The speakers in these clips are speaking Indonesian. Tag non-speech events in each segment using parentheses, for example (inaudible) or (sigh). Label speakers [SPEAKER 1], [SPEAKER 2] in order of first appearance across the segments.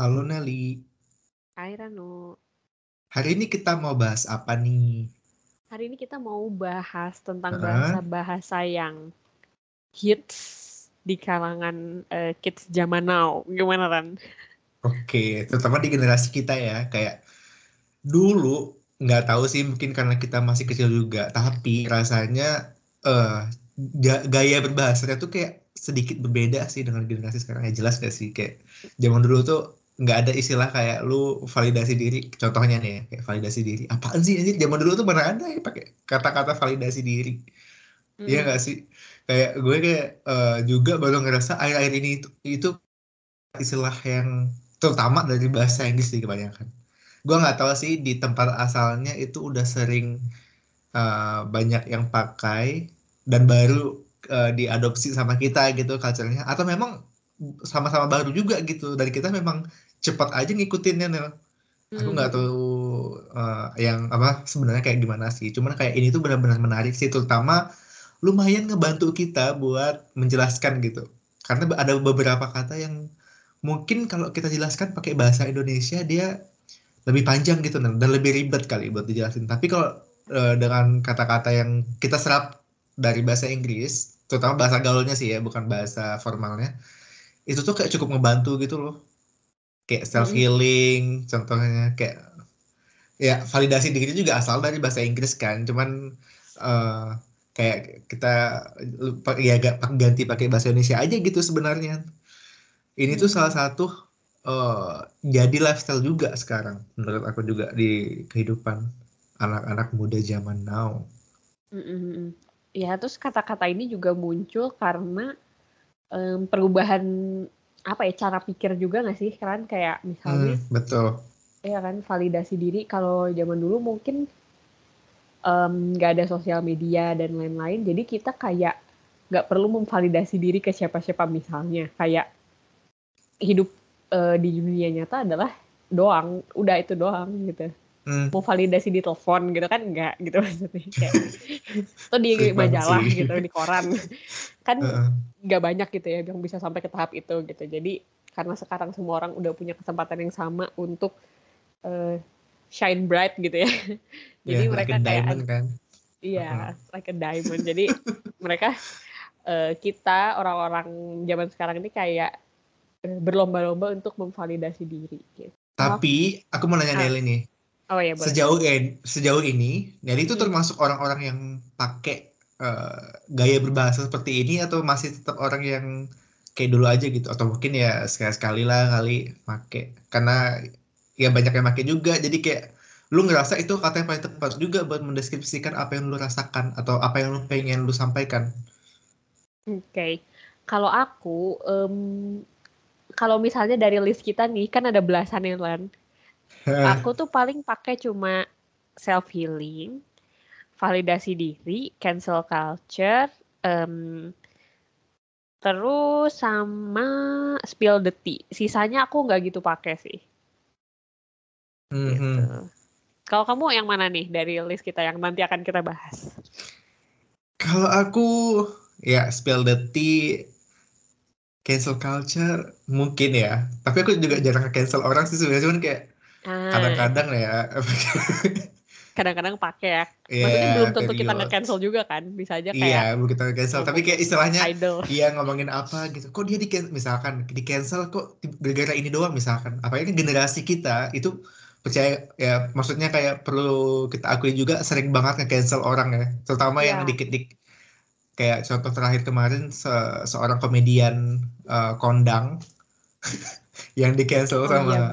[SPEAKER 1] Halo Nelly.
[SPEAKER 2] Hai Ranu.
[SPEAKER 1] Hari ini kita mau bahas apa nih?
[SPEAKER 2] Hari ini kita mau bahas tentang bahasa-bahasa yang hits di kalangan eh, kids zaman now. Gimana Ran?
[SPEAKER 1] Oke, terutama di generasi kita ya, kayak dulu nggak tahu sih mungkin karena kita masih kecil juga, tapi rasanya ga- gaya berbahasanya tuh kayak sedikit berbeda sih dengan generasi sekarang. Ya jelas gak sih kayak zaman dulu tuh nggak ada istilah kayak lu validasi diri. Contohnya nih ya, kayak validasi diri. Apaan sih anjir? Zaman dulu tuh mana ada ya pakai kata-kata validasi diri. Iya
[SPEAKER 2] Mm-mm.
[SPEAKER 1] gak sih? Kayak gue kayak eh, juga baru ngerasa akhir-akhir ini itu, itu istilah yang terutama dari bahasa Inggris sih kebanyakan. Gue nggak tahu sih di tempat asalnya itu udah sering eh, banyak yang pakai dan baru eh, diadopsi sama kita gitu culture-nya atau memang sama-sama baru juga gitu dari kita memang cepat aja ngikutinnya Nel. Aku nggak
[SPEAKER 2] Mm-mm.
[SPEAKER 1] tahu eh, yang apa sebenarnya kayak gimana sih. Cuman kayak ini tuh benar-benar menarik sih terutama lumayan ngebantu kita buat menjelaskan gitu. Karena ada beberapa kata yang mungkin kalau kita jelaskan pakai bahasa Indonesia dia lebih panjang gitu Nel, dan lebih ribet kali buat dijelasin. Tapi kalau eh, dengan kata-kata yang kita serap dari bahasa Inggris, terutama bahasa gaulnya sih ya, bukan bahasa formalnya, itu tuh kayak cukup ngebantu gitu loh. Kayak self
[SPEAKER 2] Mm-mm.
[SPEAKER 1] healing, contohnya kayak ya validasi diri juga asal dari bahasa Inggris kan cuman eh, kayak kita ya agak ganti pakai bahasa Indonesia aja gitu sebenarnya ini tuh salah satu eh, jadi lifestyle juga sekarang menurut aku juga di kehidupan anak-anak muda zaman now
[SPEAKER 2] Mm-mm. Ya, terus kata-kata ini juga muncul karena em, perubahan apa ya cara pikir juga nggak sih kan? Kayak misalnya
[SPEAKER 1] hmm, betul.
[SPEAKER 2] Ya kan validasi diri. Kalau zaman dulu mungkin nggak ada sosial media dan lain-lain. Jadi kita kayak nggak perlu memvalidasi diri ke siapa-siapa misalnya. Kayak hidup eh, di dunia nyata adalah doang. Udah itu doang gitu
[SPEAKER 1] Hmm,
[SPEAKER 2] mau validasi di telepon gitu kan enggak gitu maksudnya. Kayak (laughs) atau di majalah
[SPEAKER 1] sih.
[SPEAKER 2] gitu di koran. Kan
[SPEAKER 1] Heeh.
[SPEAKER 2] nggak banyak gitu ya yang bisa sampai ke tahap itu gitu. Jadi karena sekarang semua orang udah punya kesempatan yang sama untuk eh, shine bright gitu ya. (laughs) Jadi
[SPEAKER 1] ya like
[SPEAKER 2] mereka kayak
[SPEAKER 1] diamond kan.
[SPEAKER 2] Iya like a diamond. Jadi (laughs) mereka eh, kita orang-orang zaman sekarang ini kayak eh, berlomba-lomba untuk memvalidasi diri gitu.
[SPEAKER 1] tapi aku mau nanya
[SPEAKER 2] Ah.
[SPEAKER 1] Nelly nih
[SPEAKER 2] oh ya boleh.
[SPEAKER 1] Sejauh sejauh ini Nelly itu termasuk orang-orang yang pakai eh, gaya berbahasa seperti ini atau masih tetap orang yang kayak dulu aja gitu? Atau mungkin ya sekali-sekali lah kali make karena ya banyak yang make juga. Jadi kayak lu ngerasa itu kata yang paling tepat juga buat mendeskripsikan apa yang lu rasakan atau apa yang lu pengen lu sampaikan.
[SPEAKER 2] Oke, kalau aku, em, kalau misalnya dari list kita nih, kan ada belasan ya, Lan. (laughs) Aku tuh paling pakai cuma self healing, validasi diri, cancel culture, em, terus sama spill the tea. Sisanya aku nggak gitu pakai sih. Gitu.
[SPEAKER 1] Mhm.
[SPEAKER 2] Kalau kamu yang mana nih dari list kita yang nanti akan kita bahas?
[SPEAKER 1] Kalau aku ya spill the tea, cancel culture mungkin ya. Tapi aku juga jarang cancel orang sih sebenarnya cuman kayak kadang-kadang ya. (laughs)
[SPEAKER 2] kadang-kadang pakai ya.
[SPEAKER 1] ya
[SPEAKER 2] Maksudnya belum tentu kita
[SPEAKER 1] period.
[SPEAKER 2] nge-cancel juga kan, bisa aja kayak
[SPEAKER 1] Iya, bukan kita cancel. Tapi kayak istilahnya
[SPEAKER 2] idol.
[SPEAKER 1] iya ngomongin apa gitu. Kok dia di misalkan di cancel kok gara-gara ini doang misalkan. Apalagi kan generasi kita itu percaya ya maksudnya kayak perlu kita akui juga sering banget nge-cancel orang ya. Terutama yang
[SPEAKER 2] Iya.
[SPEAKER 1] dikit-dikit kayak contoh terakhir kemarin se- seorang komedian eh, kondang (laughs) yang di cancel
[SPEAKER 2] Oh,
[SPEAKER 1] sama
[SPEAKER 2] iya.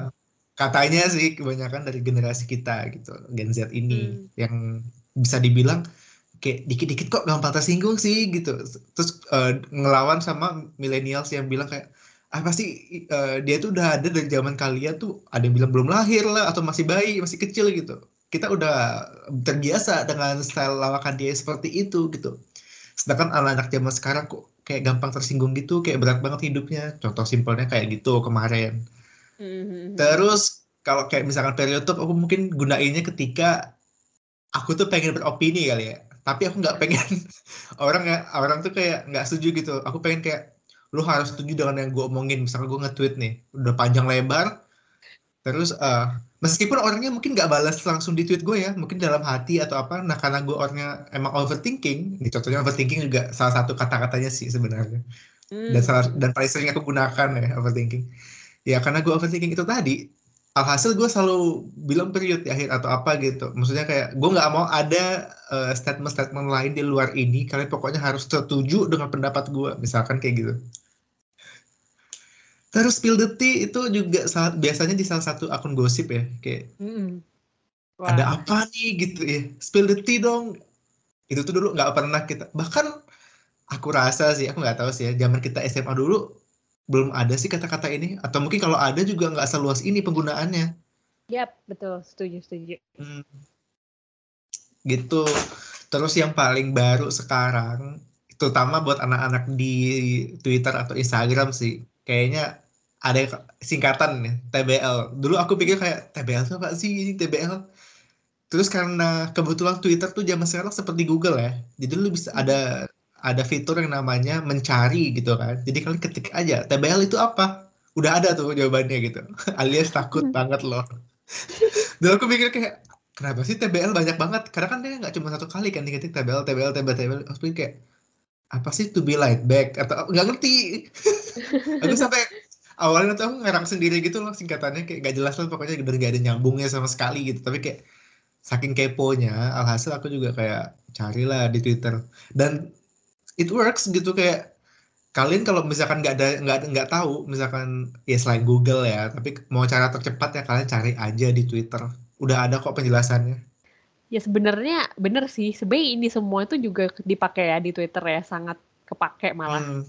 [SPEAKER 1] Katanya sih kebanyakan dari generasi kita gitu Gen Z ini
[SPEAKER 2] Hmm.
[SPEAKER 1] yang bisa dibilang kayak dikit-dikit kok gampang tersinggung sih gitu. Terus eh, ngelawan sama millennials yang bilang kayak apa sih eh, dia tuh udah ada dari zaman kalian tuh ada yang bilang belum lahir lah atau masih bayi masih kecil gitu. Kita udah terbiasa dengan style lawakan dia seperti itu gitu. Sedangkan anak-anak zaman sekarang kok kayak gampang tersinggung gitu kayak berat banget hidupnya. Contoh simpelnya kayak gitu kemarin
[SPEAKER 2] Mhm.
[SPEAKER 1] terus kalau kayak misalkan periode aku mungkin gunainnya ketika aku tuh pengen beropini kali ya tapi aku nggak pengen (laughs) orang ya orang tuh kayak nggak setuju gitu aku pengen kayak lu harus setuju dengan yang gue omongin misalkan gue nge-tweet nih udah panjang lebar Terus uh, meskipun orangnya mungkin nggak balas langsung di tweet gue ya, mungkin dalam hati atau apa. Nah karena gue orangnya emang overthinking, ini contohnya overthinking juga salah satu kata-katanya sih sebenarnya. Hmm. Dan salah dan paling sering aku gunakan ya overthinking. Ya karena gue overthinking itu tadi, alhasil gue selalu bilang period di akhir atau apa gitu. Maksudnya kayak gue nggak mau ada uh, statement-statement lain di luar ini. Kalian pokoknya harus setuju dengan pendapat gue, misalkan kayak gitu. Terus spill the tea itu juga saat, biasanya di salah satu akun gosip ya, kayak mm. ada apa nih gitu ya, spill the tea dong. Itu tuh dulu nggak pernah kita, bahkan aku rasa sih, aku nggak tahu sih ya, zaman kita SMA dulu belum ada sih kata-kata ini, atau mungkin kalau ada juga nggak seluas ini penggunaannya.
[SPEAKER 2] Yap, betul, setuju, setuju. Hmm.
[SPEAKER 1] Gitu. Terus yang paling baru sekarang, terutama buat anak-anak di Twitter atau Instagram sih, kayaknya ada singkatan nih TBL. Dulu aku pikir kayak TBL itu apa sih TBL? Terus karena kebetulan Twitter tuh zaman sekarang seperti Google ya. Jadi lu bisa ada ada fitur yang namanya mencari gitu kan. Jadi kalian ketik aja TBL itu apa? Udah ada tuh jawabannya gitu. (laughs) Alias takut hmm. banget loh. (laughs) Dulu aku pikir kayak kenapa sih TBL banyak banget? Karena kan dia nggak cuma satu kali kan diketik TBL, TBL, TBL, TBL. Aku kayak apa sih to be light back atau nggak ngerti (laughs) aku sampai awalnya tuh aku ngerang sendiri gitu loh singkatannya kayak gak jelas lah pokoknya dan gak ada nyambungnya sama sekali gitu tapi kayak saking keponya alhasil aku juga kayak carilah di Twitter dan it works gitu kayak kalian kalau misalkan nggak ada nggak nggak tahu misalkan ya selain Google ya tapi mau cara tercepat ya kalian cari aja di Twitter udah ada kok penjelasannya
[SPEAKER 2] Ya sebenarnya bener sih. Sebenarnya ini semua itu juga dipakai ya di Twitter ya, sangat kepake malah. Hmm.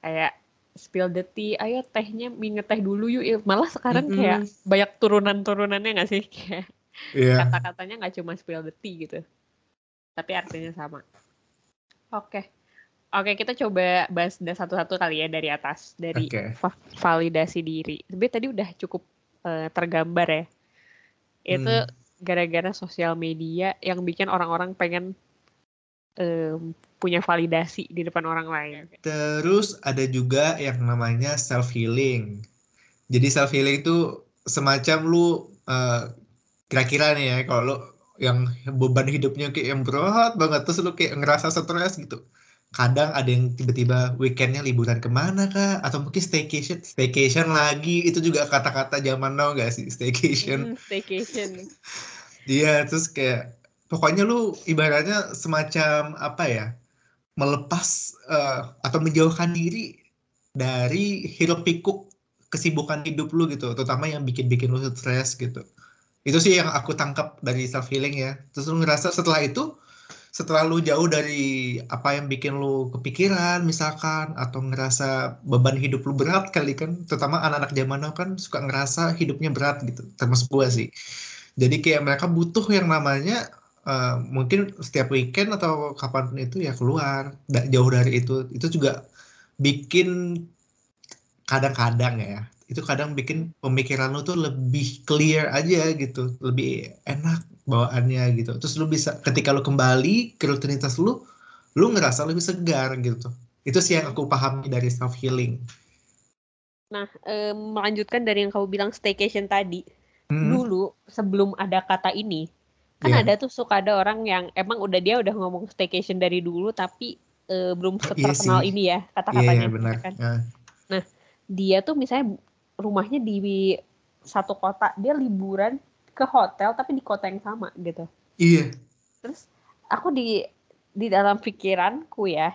[SPEAKER 2] Kayak spill the tea, ayo tehnya minget teh dulu yuk. Malah sekarang mm -hmm. kayak banyak turunan-turunannya nggak sih? (laughs) Kayak yeah. kata-katanya nggak cuma spill the tea gitu. Tapi artinya sama. Oke. Okay. Oke, kita coba bahas satu-satu kali ya dari atas, dari okay. validasi diri. Tapi tadi udah cukup uh, tergambar ya. Itu hmm gara-gara sosial media yang bikin orang-orang pengen um, punya validasi di depan orang lain.
[SPEAKER 1] Terus ada juga yang namanya self healing. Jadi self healing itu semacam lu uh, kira-kira nih ya kalau lu yang beban hidupnya kayak yang berat banget terus lu kayak ngerasa stres gitu. Kadang ada yang tiba-tiba weekendnya liburan ke mana kak? Atau mungkin staycation, staycation lagi itu juga kata-kata zaman now gak sih staycation?
[SPEAKER 2] Mm, staycation. (laughs)
[SPEAKER 1] Iya, terus kayak pokoknya lu ibaratnya semacam apa ya? melepas uh, atau menjauhkan diri dari hiruk pikuk kesibukan hidup lu gitu, terutama yang bikin-bikin lu stres gitu. Itu sih yang aku tangkap dari self healing ya. Terus lu ngerasa setelah itu setelah lu jauh dari apa yang bikin lu kepikiran misalkan atau ngerasa beban hidup lu berat kali kan terutama anak-anak zaman now kan suka ngerasa hidupnya berat gitu termasuk gua sih jadi kayak mereka butuh yang namanya uh, mungkin setiap weekend atau kapan itu ya keluar jauh dari itu itu juga bikin kadang-kadang ya itu kadang bikin pemikiran lu tuh lebih clear aja gitu lebih enak bawaannya gitu terus lu bisa ketika lu kembali ke rutinitas lu lu ngerasa lebih segar gitu itu sih yang aku pahami dari self healing
[SPEAKER 2] nah eh, melanjutkan dari yang kamu bilang staycation tadi hmm. dulu sebelum ada kata ini kan yeah. ada tuh suka ada orang yang emang udah dia udah ngomong staycation dari dulu tapi uh, belum iya terkenal yeah, ini ya kata-katanya yeah,
[SPEAKER 1] yeah, benar. Kan? Yeah.
[SPEAKER 2] nah dia tuh misalnya rumahnya di satu kota dia liburan ke hotel tapi di kota yang sama gitu.
[SPEAKER 1] Iya.
[SPEAKER 2] Terus aku di di dalam pikiranku ya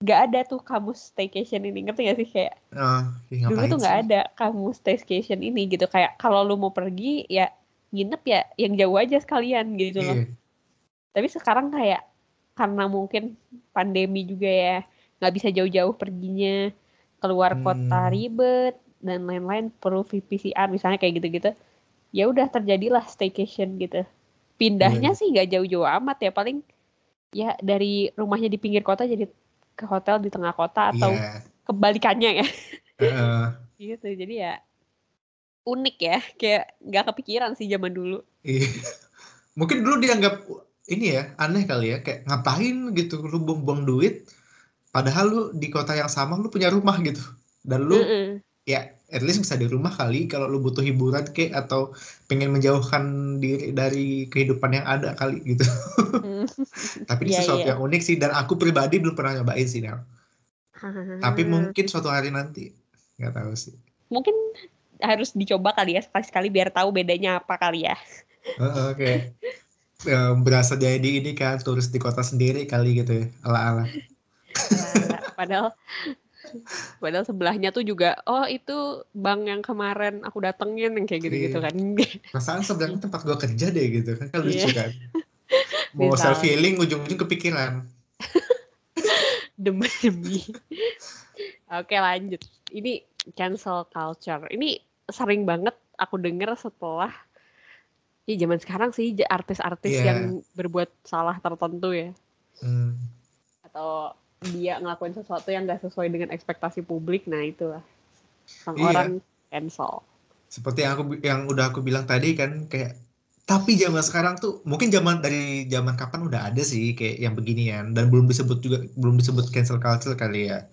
[SPEAKER 2] nggak ada tuh kamus staycation ini ngerti gak sih? Kayak uh, dulu tuh nggak ada kamus staycation ini gitu. Kayak kalau lu mau pergi ya nginep ya yang jauh aja sekalian gitu loh. Yeah. tapi sekarang kayak karena mungkin pandemi juga ya nggak bisa jauh-jauh perginya keluar hmm. kota ribet dan lain-lain perlu PCR misalnya kayak gitu-gitu ya udah terjadilah staycation gitu pindahnya yeah. sih nggak jauh-jauh amat ya paling ya dari rumahnya di pinggir kota jadi ke hotel di tengah kota atau yeah. kebalikannya ya. Uh. (laughs) gitu. Jadi ya unik ya, kayak nggak kepikiran sih zaman dulu.
[SPEAKER 1] Iya. Mungkin dulu dianggap ini ya aneh kali ya, kayak ngapain gitu lu buang-buang duit, padahal lu di kota yang sama lu punya rumah gitu, dan lu mm -mm. Ya at least bisa di rumah kali kalau lu butuh hiburan kayak atau pengen menjauhkan diri dari kehidupan yang ada kali gitu. Hmm. (laughs) Tapi ini yeah, sesuatu yeah. yang unik sih dan aku pribadi belum pernah nyobain sih Nel. Tapi mungkin suatu hari nanti nggak tahu sih.
[SPEAKER 2] Mungkin harus dicoba kali ya sekali-sekali biar tahu bedanya apa kali ya.
[SPEAKER 1] Oke. Okay. berasa jadi ini kan turis di kota sendiri kali gitu ya ala-ala.
[SPEAKER 2] Padahal Padahal sebelahnya tuh juga, oh itu bank yang kemarin aku datengin yang kayak gitu-gitu iya. kan. (laughs)
[SPEAKER 1] Perasaan sebelahnya tempat gua kerja deh gitu kan, kan (laughs) lucu iya. kan. Mau self healing ujung-ujung kepikiran. (laughs)
[SPEAKER 2] Demi-demi. Oke lanjut. Ini cancel culture. Ini sering banget aku denger setelah ya zaman sekarang sih artis-artis yeah. yang berbuat salah tertentu ya. Hmm. Atau dia ngelakuin sesuatu yang gak sesuai dengan ekspektasi publik nah itulah. Sang iya. orang cancel.
[SPEAKER 1] Seperti yang aku yang udah aku bilang tadi kan kayak tapi zaman sekarang tuh mungkin zaman dari zaman kapan udah ada sih kayak yang beginian. Dan belum disebut juga belum disebut cancel culture kali ya.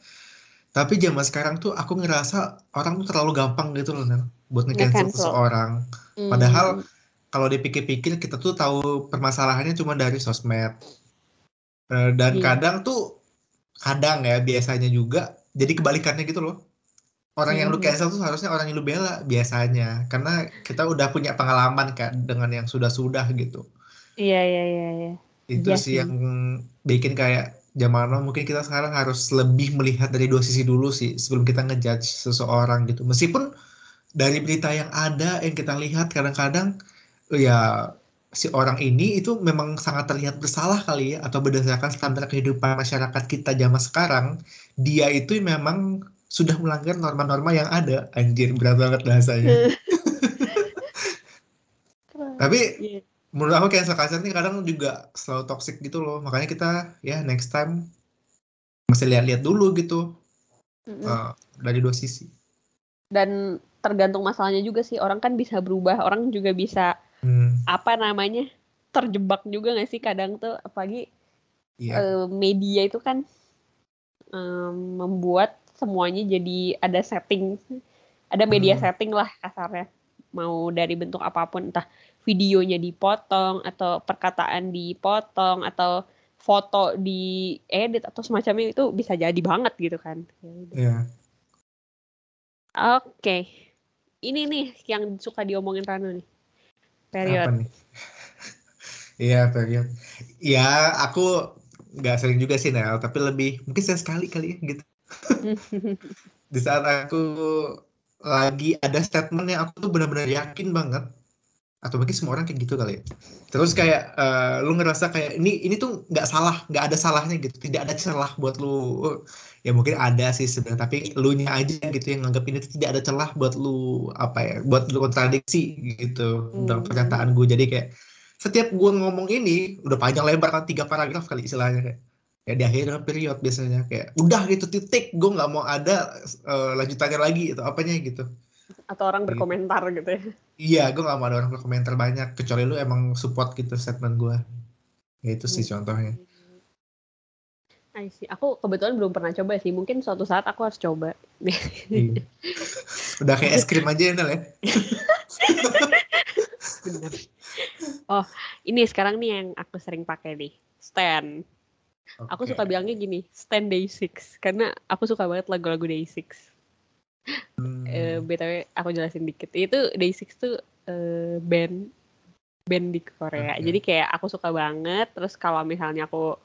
[SPEAKER 1] Tapi zaman sekarang tuh aku ngerasa orang tuh terlalu gampang gitu loh Nel, buat nge-cancel seseorang. Hmm. padahal kalau dipikir-pikir kita tuh tahu permasalahannya cuma dari sosmed. Eh, dan iya. kadang tuh kadang ya biasanya juga. Jadi kebalikannya gitu loh. Orang yang lu hmm. cancel tuh harusnya orang yang lu bela biasanya. Karena kita udah punya pengalaman kan dengan yang sudah-sudah gitu.
[SPEAKER 2] Iya iya iya, iya.
[SPEAKER 1] itu iya sih. yang bikin kayak zaman now mungkin kita sekarang harus lebih melihat dari dua sisi dulu sih sebelum kita ngejudge seseorang gitu. Meskipun dari berita yang ada yang kita lihat kadang-kadang ya si orang ini itu memang sangat terlihat bersalah kali ya atau berdasarkan standar kehidupan masyarakat kita zaman sekarang dia itu memang sudah melanggar norma-norma yang ada. Anjir berat banget bahasanya. (laughs) (laughs) Tapi yeah. menurut aku cancel culture ini kadang juga selalu toxic gitu loh. Makanya kita ya next time masih lihat-lihat dulu gitu mm -hmm. uh, dari dua sisi.
[SPEAKER 2] Dan tergantung masalahnya juga sih. Orang kan bisa berubah orang juga bisa hmm. apa namanya terjebak juga gak sih kadang tuh apalagi yeah. Iya. uh, media itu kan um, membuat semuanya jadi ada setting ada media hmm. setting lah kasarnya mau dari bentuk apa pun entah videonya dipotong atau perkataan dipotong atau foto di edit atau semacamnya itu bisa jadi banget gitu kan.
[SPEAKER 1] Yeah.
[SPEAKER 2] Oke. Okay. Ini nih yang suka diomongin Rano nih. (laughs) Period.
[SPEAKER 1] Iya, period. Ya, aku nggak sering juga sih, Nel. Tapi lebih, mungkin saya sekali kali ya, gitu. (laughs) Di saat aku lagi ada statement yang aku tuh benar-benar yakin banget atau mungkin semua orang kayak gitu kali ya. Terus kayak uh, lu ngerasa kayak ini ini tuh nggak salah, nggak ada salahnya gitu, tidak ada celah buat lu. Ya mungkin ada sih sebenarnya, tapi lu nya aja gitu yang nganggap ini tuh tidak ada celah buat lu apa ya, buat lu kontradiksi gitu hmm. dalam pernyataan gue. Jadi kayak setiap gue ngomong ini udah panjang lebar kan tiga paragraf kali istilahnya kayak ya di akhir period biasanya kayak udah gitu titik gue nggak mau ada uh, lanjutannya lagi atau apanya gitu
[SPEAKER 2] atau orang berkomentar gitu ya
[SPEAKER 1] iya gue gak mau ada orang berkomentar banyak kecuali lu emang support gitu statement gue ya itu sih hmm. contohnya
[SPEAKER 2] I see. Aku kebetulan belum pernah coba sih. Mungkin suatu saat aku harus coba.
[SPEAKER 1] Iya. (laughs) Udah kayak es krim aja Nel ya?
[SPEAKER 2] Bener. Oh, ini sekarang nih yang aku sering pakai nih. Stand. Okay. Aku suka bilangnya gini, stand day six. Karena aku suka banget lagu-lagu day six. Hmm. Uh, btw aku jelasin dikit. Itu Day Six tuh uh, band band di Korea. Okay. Jadi kayak aku suka banget. Terus kalau misalnya aku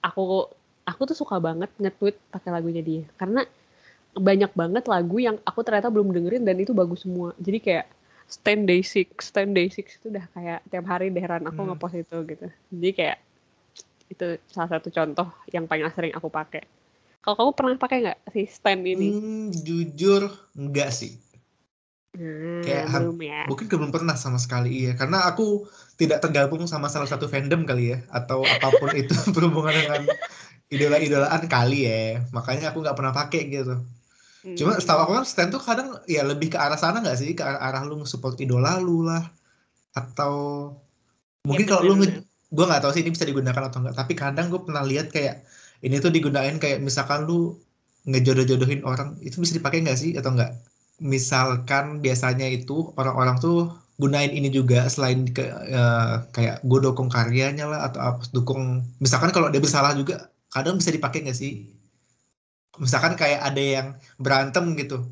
[SPEAKER 2] aku aku tuh suka banget nge-tweet pakai lagunya dia. Karena banyak banget lagu yang aku ternyata belum dengerin dan itu bagus semua. Jadi kayak Stand Day Six, Stand Day Six itu udah kayak tiap hari deh Ran aku hmm. ngepost itu gitu. Jadi kayak itu salah satu contoh yang paling sering aku pakai. Kalau kamu pernah pakai nggak si stand ini?
[SPEAKER 1] Hmm, jujur enggak sih. Hmm, kayak belum ya. mungkin belum pernah sama sekali iya karena aku tidak tergabung sama salah satu fandom kali ya atau apa pun itu (laughs) berhubungan dengan idola-idolaan kali ya makanya aku nggak pernah pakai gitu hmm. cuma setahu aku kan stand tuh kadang ya lebih ke arah sana nggak sih ke arah, arah lu support idola lu lah atau mungkin ya, kalau lu gue nggak tahu sih ini bisa digunakan atau enggak tapi kadang gue pernah lihat kayak ini tuh digunain kayak misalkan lu ngejodoh-jodohin orang itu bisa dipakai nggak sih atau enggak misalkan biasanya itu orang-orang tuh gunain ini juga selain ke uh, kayak gue dukung karyanya lah atau apa dukung misalkan kalau dia bersalah juga kadang bisa dipakai nggak sih? Misalkan kayak ada yang berantem gitu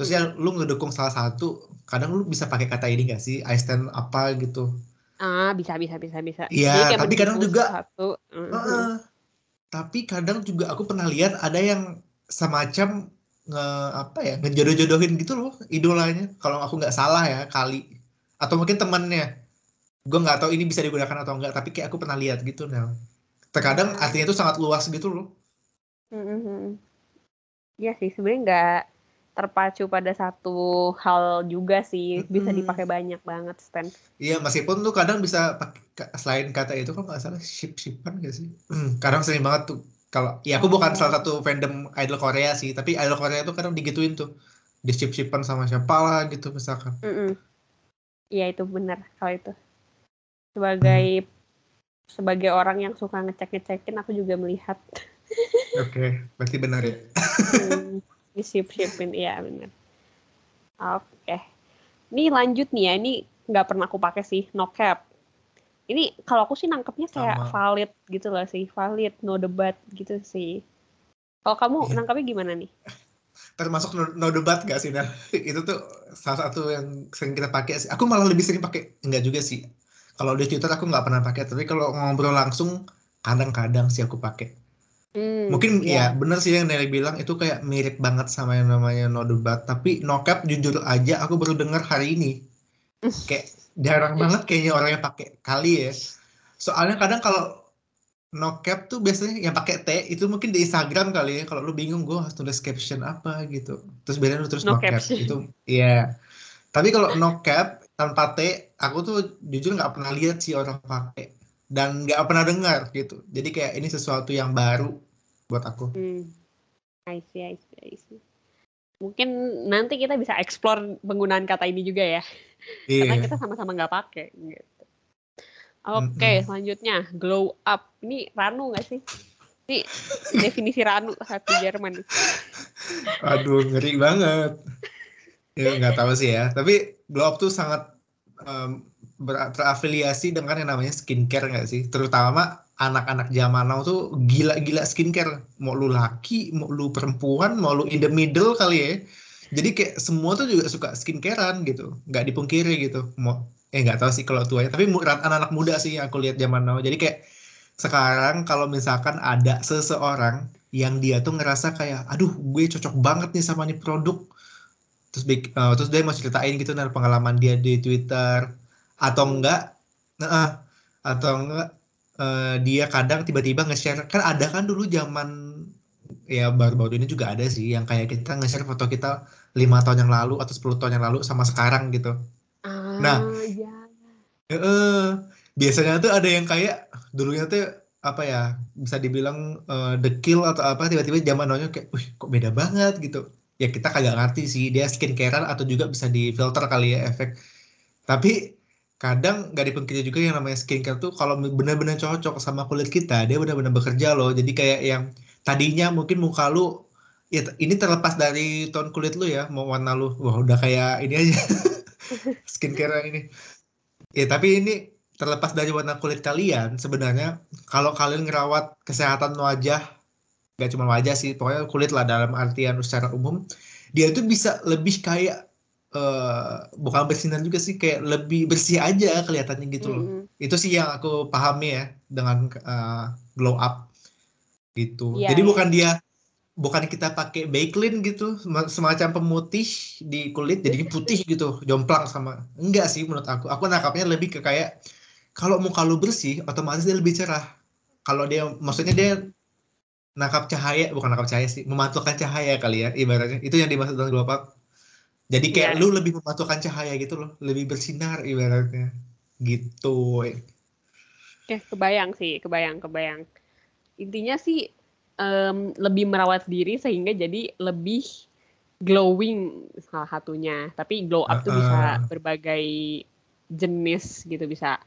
[SPEAKER 1] terus ya lu ngedukung salah satu kadang lu bisa pakai kata ini gak sih? I stand apa gitu.
[SPEAKER 2] Ah bisa bisa bisa bisa.
[SPEAKER 1] Iya tapi kadang juga satu. Uh, uh, tapi kadang juga aku pernah lihat ada yang semacam nge apa ya ngejodoh-jodohin gitu loh idolanya. Kalau aku nggak salah ya kali. Atau mungkin temannya gue nggak tahu ini bisa digunakan atau enggak tapi kayak aku pernah lihat gitu Nel. Terkadang artinya itu sangat luas gitu loh.
[SPEAKER 2] Mm-hmm. Iya sih sebenarnya nggak terpacu pada satu hal juga sih bisa dipakai banyak banget stand
[SPEAKER 1] iya meskipun tuh kadang bisa pakai selain kata itu kan nggak salah ship shipan gak sih kadang sering banget tuh kalau ya aku bukan salah satu fandom idol Korea sih tapi idol Korea tuh kadang digituin tuh di ship shipan sama siapa lah gitu misalkan mm -mm.
[SPEAKER 2] Iya itu benar kalau itu. Sebagai hmm. sebagai orang yang suka ngecek ngecekin aku juga melihat.
[SPEAKER 1] Oke, okay, berarti benar ya. (laughs)
[SPEAKER 2] hmm, sip sipin iya benar. Oke, okay. ini lanjut nih ya. Ini nggak pernah aku pakai sih, no cap. Ini kalau aku sih nangkepnya kayak Sama. valid gitu lah sih, valid, no debat gitu sih. Kalau kamu yeah. nangkepnya gimana nih?
[SPEAKER 1] termasuk no, no debat gak sih nah (laughs) itu tuh salah satu yang sering kita pakai sih aku malah lebih sering pakai enggak juga sih kalau di Twitter aku nggak pernah pakai tapi kalau ngobrol langsung kadang-kadang sih aku pakai hmm, mungkin yeah. ya bener sih yang Nelly bilang itu kayak mirip banget sama yang namanya no debat tapi no cap jujur aja aku baru dengar hari ini. (laughs) Kayak jarang banget kayaknya orang yang pakai kali ya. Soalnya kadang kalau no cap tuh biasanya yang pakai T itu mungkin di Instagram kali ya. Kalau lu bingung gue harus tulis caption apa gitu. Terus biasanya lu terus no, no cap itu iya. Yeah. tapi kalau no cap tanpa T aku tuh jujur nggak pernah lihat sih orang pakai dan nggak pernah dengar gitu jadi kayak ini sesuatu yang baru buat aku hmm.
[SPEAKER 2] I see, I see, I see. mungkin nanti kita bisa explore penggunaan kata ini juga ya yeah. karena kita sama-sama nggak pakai gitu Oke, okay, mm -hmm. selanjutnya glow up. Ini Ranu nggak sih? Ini definisi Ranu satu Jerman.
[SPEAKER 1] Aduh, ngeri banget. Ya nggak tahu sih ya. Tapi glow up tuh sangat um, terafiliasi dengan yang namanya skincare nggak sih? Terutama anak-anak zaman now tuh gila-gila skincare. Mau lu laki, mau lu perempuan, mau lu in the middle kali ya. Jadi kayak semua tuh juga suka skincarean gitu. Nggak dipungkiri gitu. Mau eh nggak tahu sih kalau tuanya tapi anak-anak muda sih yang aku lihat zaman now jadi kayak sekarang kalau misalkan ada seseorang yang dia tuh ngerasa kayak aduh gue cocok banget nih sama nih produk terus uh, terus dia mau ceritain gitu dari pengalaman dia di Twitter atau enggak nah, atau enggak uh, dia kadang tiba-tiba nge-share kan ada kan dulu zaman ya baru-baru ini juga ada sih yang kayak kita nge-share foto kita lima tahun yang lalu atau 10 tahun yang lalu sama sekarang gitu Nah, ah, iya. eh, biasanya tuh ada yang kayak dulunya tuh apa ya bisa dibilang uh, the kill atau apa tiba-tiba zaman now kayak, wih kok beda banget gitu. Ya kita kagak ngerti sih dia skincarean atau juga bisa di filter kali ya efek. Tapi kadang nggak dipungkiri juga yang namanya skincare tuh kalau benar-benar cocok sama kulit kita dia benar-benar bekerja loh. Jadi kayak yang tadinya mungkin muka lu ya ini terlepas dari tone kulit lu ya mau warna lu wah udah kayak ini aja (laughs) skincare ini. Ya tapi ini terlepas dari warna kulit kalian, sebenarnya kalau kalian ngerawat kesehatan wajah, gak cuma wajah sih, pokoknya kulit lah dalam artian secara umum, dia itu bisa lebih kayak uh, bukan bersinar juga sih, kayak lebih bersih aja kelihatannya gitu loh. Mm -hmm. Itu sih yang aku pahami ya dengan uh, glow up gitu. Yeah, Jadi yeah. bukan dia bukan kita pakai Baiklin gitu semacam pemutih di kulit jadi putih (laughs) gitu jomplang sama enggak sih menurut aku aku nangkapnya lebih ke kayak kalau muka lu bersih otomatis dia lebih cerah kalau dia maksudnya dia nangkap cahaya bukan nangkap cahaya sih memantulkan cahaya kali ya ibaratnya itu yang dimaksud dengan glow up jadi kayak yeah. lu lebih memantulkan cahaya gitu loh lebih bersinar ibaratnya gitu
[SPEAKER 2] Oke, kebayang sih, kebayang, kebayang. Intinya sih um, lebih merawat diri sehingga jadi lebih glowing salah satunya. Tapi glow up uh, tuh bisa berbagai jenis gitu, bisa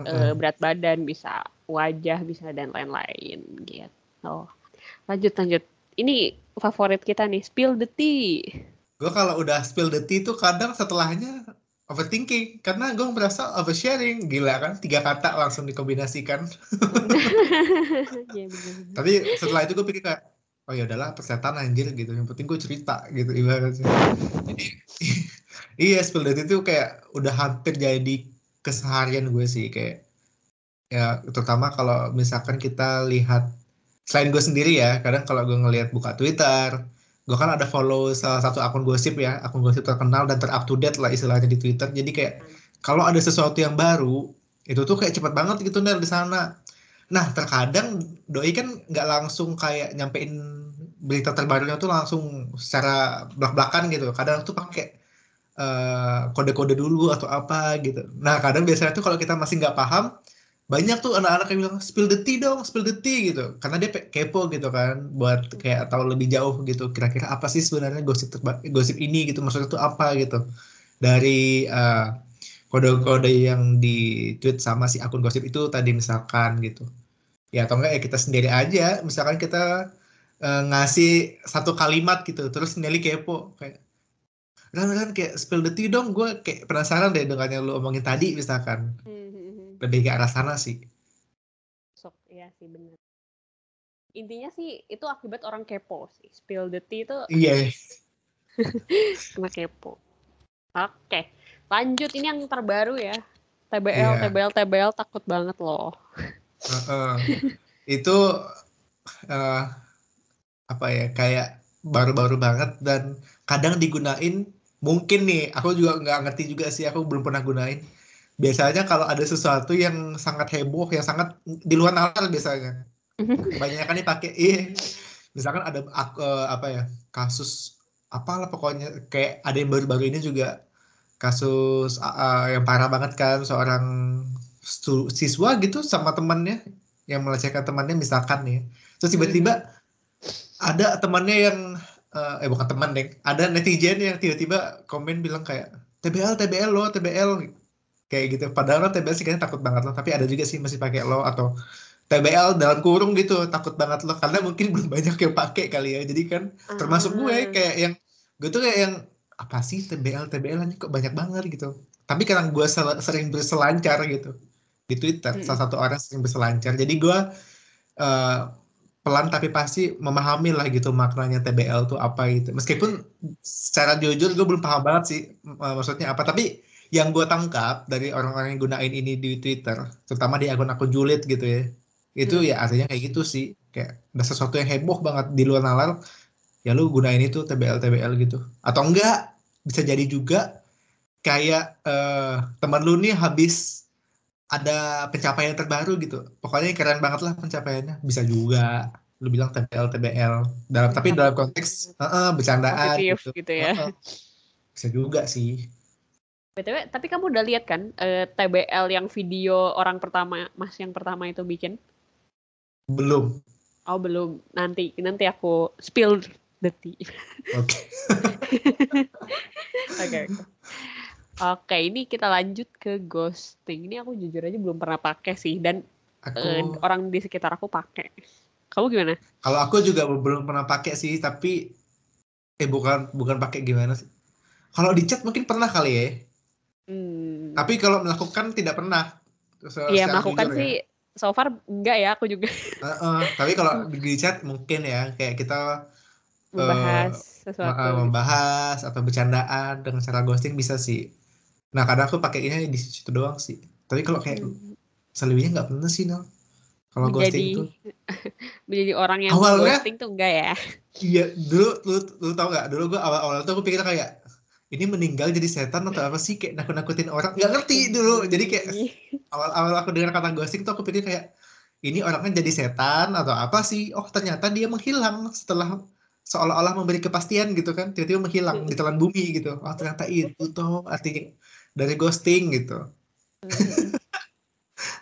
[SPEAKER 2] uh, uh, berat badan, bisa wajah, bisa dan lain-lain gitu. Oh. Lanjut lanjut. Ini favorit kita nih, spill the tea.
[SPEAKER 1] Gue kalau udah spill the tea tuh kadang setelahnya overthinking karena gue merasa oversharing. Gila kan tiga kata langsung dikombinasikan. (laughs)
[SPEAKER 2] Iya,
[SPEAKER 1] tapi setelah itu gue pikir kayak oh ya udahlah persetan anjir gitu. Yang penting gue cerita gitu ibaratnya. Jadi (laughs) iya spill the tea tuh kayak udah hampir jadi keseharian gue sih kayak ya terutama kalau misalkan kita lihat selain gue sendiri ya kadang kalau gue ngelihat buka Twitter gue kan ada follow salah satu akun gosip ya akun gosip terkenal dan ter up to date lah istilahnya di Twitter. Jadi kayak kalau ada sesuatu yang baru itu tuh kayak cepet banget gitu Nel di sana. Nah terkadang doi kan nggak langsung kayak nyampein berita terbarunya tuh langsung secara belak-belakan gitu. Kadang tuh pakai eh, kode-kode dulu atau apa gitu. Nah kadang biasanya tuh kalau kita masih nggak paham banyak tuh anak-anak yang bilang spill the tea dong, spill the tea gitu. Karena dia kepo gitu kan, buat kayak tahu lebih jauh gitu. Kira-kira apa sih sebenarnya gosip gosip ini gitu, maksudnya tuh apa gitu. Dari eh, kode-kode yang di tweet sama si akun gosip itu tadi misalkan gitu. Ya atau enggak ya kita sendiri aja, misalkan kita eh, ngasih satu kalimat gitu, terus Nelly kepo kayak Ran, Ran, kayak spill the tea dong, gue kayak penasaran deh dengan yang lu omongin tadi misalkan
[SPEAKER 2] Mhm.
[SPEAKER 1] Lebih ke arah sana sih.
[SPEAKER 2] Sok, iya sih bener. Intinya sih itu akibat orang kepo sih. Spill the tea itu
[SPEAKER 1] Iya, (laughs)
[SPEAKER 2] kena kepo. Oke, lanjut ini yang terbaru ya. TBL,
[SPEAKER 1] Iya.
[SPEAKER 2] TBL, TBL takut banget loh.
[SPEAKER 1] heeh. itu eh, apa ya kayak baru-baru banget dan kadang digunain mungkin nih aku juga nggak ngerti juga sih aku belum pernah gunain biasanya kalau ada sesuatu yang sangat heboh yang sangat di luar nalar biasanya. Banyak kan dipakai iya. Misalkan ada eh, apa ya kasus apalah pokoknya kayak ada yang baru-baru ini juga kasus ah, yang parah banget kan seorang siswa gitu sama temannya yang melecehkan temannya misalkan nih. Terus tiba-tiba ada temannya yang eh, eh bukan teman deh ada netizen yang tiba-tiba komen bilang kayak TBL TBL lo TBL kayak gitu. Padahal kan TBL sih kayaknya takut banget loh. Tapi ada juga sih masih pakai lo atau TBL dalam kurung gitu takut banget loh. Karena mungkin belum (laughs) banyak yang pakai kali ya. Jadi kan termasuk gue
[SPEAKER 2] Ah.
[SPEAKER 1] kayak yang gue tuh kayak yang apa sih TBL TBL aja kok banyak banget? gitu. Tapi karena gue sel- sering berselancar gitu di Twitter
[SPEAKER 2] Mm-mm.
[SPEAKER 1] salah satu orang sering berselancar. Jadi gue eh, pelan tapi pasti memahami lah gitu maknanya TBL tuh apa gitu. Meskipun secara jujur gue belum paham banget sih eh, maksudnya apa. Tapi yang gue tangkap dari orang-orang yang gunain ini di Twitter terutama di akun-akun julid gitu ya itu
[SPEAKER 2] Hmm.
[SPEAKER 1] ya artinya kayak gitu sih. Kayak ada sesuatu yang heboh banget di luar nalar ya lu gunain itu TBL TBL gitu. Atau enggak bisa jadi juga kayak eh, teman lu nih habis ada pencapaian terbaru gitu. Pokoknya keren banget lah pencapaiannya. Bisa juga lu bilang TBL TBL dalam tapi dalam konteks eh, eh, bercandaan
[SPEAKER 2] Positif gitu ya.
[SPEAKER 1] Heeh. bisa juga sih
[SPEAKER 2] BTW, tapi kamu udah lihat kan eh, TBL yang video orang pertama, Mas yang pertama itu bikin?
[SPEAKER 1] belum
[SPEAKER 2] Oh, belum. Nanti nanti aku spill the tea. (laughs)
[SPEAKER 1] oke
[SPEAKER 2] Oke, oke. Ini kita lanjut ke ghosting. Ini aku jujur aja belum pernah pakai sih dan
[SPEAKER 1] aku
[SPEAKER 2] eh, orang di sekitar aku pakai. Kamu gimana?
[SPEAKER 1] kalau aku juga belum pernah pakai sih tapi eh bukan bukan pakai gimana sih kalau di chat mungkin pernah kali ya
[SPEAKER 2] Hmm.
[SPEAKER 1] tapi kalau melakukan tidak pernah
[SPEAKER 2] Iya, melakukan
[SPEAKER 1] jujur ya.
[SPEAKER 2] sih so far enggak ya, aku juga
[SPEAKER 1] Heeh, tapi kalau di chat mungkin ya kayak kita
[SPEAKER 2] membahas
[SPEAKER 1] ma-
[SPEAKER 2] sesuatu.
[SPEAKER 1] membahas atau bercandaan dengan cara ghosting bisa sih. Nah kadang aku pakainya di situ doang sih. Tapi kalau kayak
[SPEAKER 2] Hmm.
[SPEAKER 1] selebihnya nggak pernah sih Nel. Kalau ghosting itu. (laughs)
[SPEAKER 2] menjadi orang yang
[SPEAKER 1] Awalnya-
[SPEAKER 2] ghosting tuh enggak ya?
[SPEAKER 1] Iya dulu lu, lu tau nggak? Dulu gua awal-awal tuh aku pikir kayak ini meninggal jadi setan atau apa sih? Kayak nakut-nakutin orang. Nggak ngerti dulu. jadi kayak awal-awal aku dengar kata ghosting tuh aku pikir kayak ini orangnya jadi setan atau apa sih? Oh ternyata dia menghilang setelah seolah-olah memberi kepastian gitu kan. Tiba-tiba menghilang ditelan bumi gitu. Oh ternyata itu tuh artinya dari ghosting gitu. (laughs)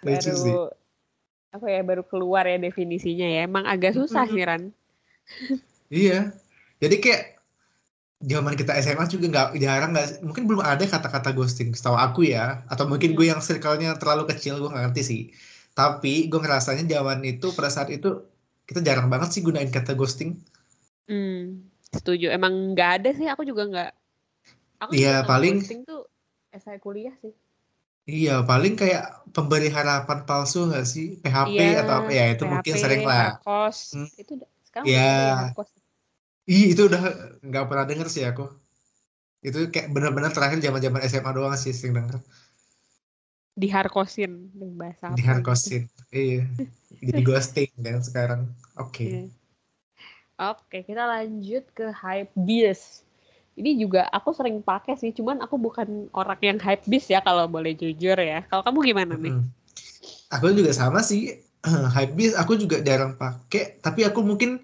[SPEAKER 1] Sih
[SPEAKER 2] baru apa ya baru keluar ya definisinya ya. Emang agak susah
[SPEAKER 1] Mm-mm.
[SPEAKER 2] sih Ran.
[SPEAKER 1] iya. Jadi kayak zaman kita SMA juga nggak jarang nggak mungkin belum ada kata-kata ghosting setahu aku ya atau mungkin gue yang circle-nya terlalu kecil gue nggak ngerti sih tapi gue ngerasanya zaman itu pada saat itu kita jarang banget sih gunain kata ghosting
[SPEAKER 2] Hmm. Setuju. Emang nggak ada sih. Aku juga nggak. Aku
[SPEAKER 1] Iya, paling
[SPEAKER 2] ghosting tuh saya kuliah sih.
[SPEAKER 1] Iya, paling kayak pemberi harapan palsu nggak sih? PHP
[SPEAKER 2] Iya,
[SPEAKER 1] atau apa ya itu mungkin
[SPEAKER 2] PHP,
[SPEAKER 1] sering lah.
[SPEAKER 2] hardcost.
[SPEAKER 1] Hmm,
[SPEAKER 2] Itu sekarang
[SPEAKER 1] ya,
[SPEAKER 2] ada ya hardcost.
[SPEAKER 1] Ih itu udah nggak pernah denger sih aku. Itu kayak bener-bener terakhir zaman-zaman SMA doang sih sering denger.
[SPEAKER 2] Di hardcostin. Bahasa
[SPEAKER 1] Di
[SPEAKER 2] apa gitu.
[SPEAKER 1] hardcostin. Iya. Di ghosting kan sekarang. Oke.
[SPEAKER 2] Iya. Oke, kita lanjut ke hype beast. Ini juga aku sering pakai sih, cuman aku bukan orang yang hype beast ya kalau boleh jujur ya. Kalau kamu gimana nih?
[SPEAKER 1] Mm-mm. Aku juga sama sih. (clears throat) Hypebeast aku juga jarang pakai, tapi aku mungkin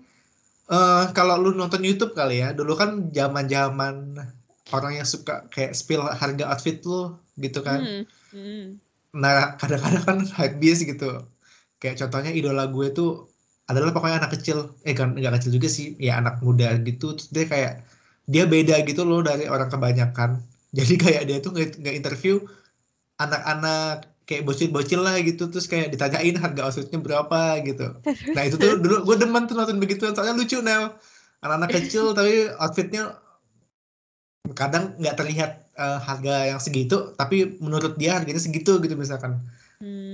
[SPEAKER 1] eh kalau lu nonton YouTube kali ya, dulu kan zaman-zaman orang yang suka kayak spill harga outfit lu gitu kan.
[SPEAKER 2] Hmm, hmm.
[SPEAKER 1] Nah, kadang-kadang kan hypebeast gitu. Kayak contohnya idola gue tuh adalah pokoknya anak kecil, eh kan nggak kecil juga sih, ya anak muda gitu. Terus dia kayak dia beda gitu loh dari orang kebanyakan. (laughs) Jadi kayak dia tuh nggak interview anak-anak kayak bocil-bocil lah gitu terus kayak ditanyain harga outfitnya berapa gitu. Nah itu tuh (laughs) dulu gue demen tuh nonton begitu soalnya lucu Nel. Anak-anak kecil tapi outfitnya kadang nggak terlihat eh, harga yang segitu tapi menurut dia harganya segitu gitu misalkan.